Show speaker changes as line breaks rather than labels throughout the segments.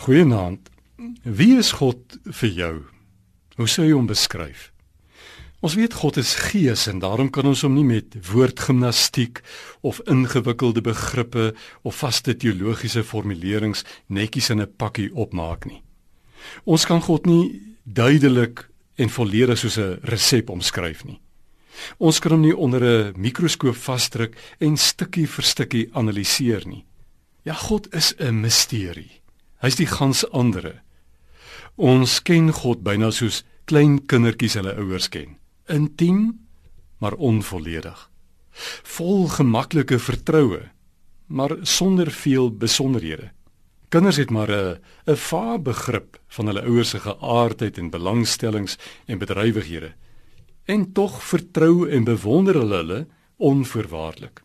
Goeienaand. Wie is God vir jou? Hoe sou jy hom beskryf? Ons weet God is gees en daarom kan ons hom nie met woordgimnastiek of ingewikkelde begrippe of vaste teologiese formulerings netjies in 'n pakkie opmaak nie. Ons kan God nie duidelik en volledig soos 'n resep omskryf nie. Ons kan hom nie onder 'n mikroskoop vasdruk en stukkie vir stukkie analiseer nie. Ja, God is 'n misterie. Hy's die gans andere. Ons ken God byna soos klein kindertjies hulle ouers ken. Intiem, maar onvolledig. Vol gemaklike vertroue, maar sonder veel besonderhede. Kinders het maar 'n 'n vae begrip van hulle ouers se geaardheid en belangstellings en bedrywighede. En tog vertrou en bewonder hulle hulle onvoorwaardelik.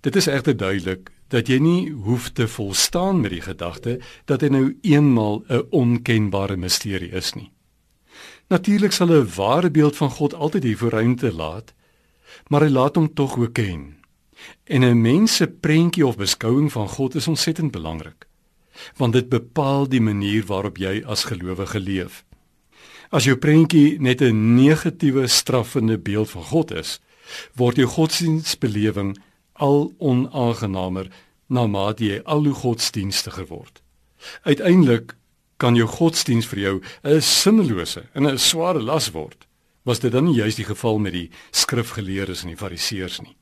Dit is egter duidelik dat jy nie hoef te volstaan met die gedagte dat hy nou eenmal 'n onkenbare misterie is nie. Natuurlik sal 'n ware beeld van God altyd hier voor ruimte laat, maar hy laat hom tog ook ken. En 'n mens se prentjie of beskouing van God is ontsettend belangrik, want dit bepaal die manier waarop jy as gelowige leef. As jou prentjie net 'n negatiewe straffende beeld van God is, word jou godsdienstbelewing al onaangenamer na mate jy al hoe godsdienstiger word. Uiteindelik kan jou godsdiens vir jou 'n sinnelose en 'n sware las word. Was dit dan nie juist die geval met die skrifgeleerdes en die fariseërs nie?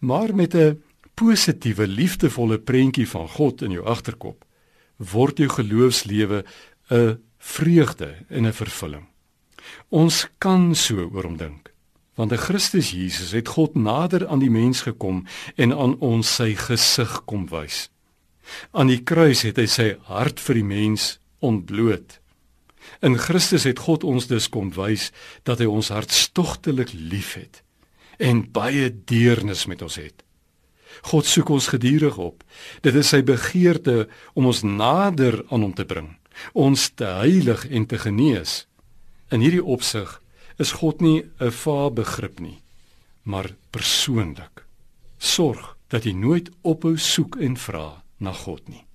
Maar met 'n positiewe, liefdevolle prentjie van God in jou agterkop, word jou geloofslewe 'n vreugde en 'n vervulling. Ons kan so oor hom dink want in Christus Jesus het God nader aan die mens gekom en aan ons sy gesig kom wys. Aan die kruis het hy sy hart vir die mens ontbloot. In Christus het God ons dus kom wys dat hy ons hartstogtelik liefhet en baie deernis met ons het. God soek ons gedurig op. Dit is sy begeerte om ons nader aan hom te bring, ons te heilig en te genees. In hierdie opsig is God nie 'n vae begrip nie, maar persoonlik. Sorg dat jy nooit ophou soek en vra na God nie.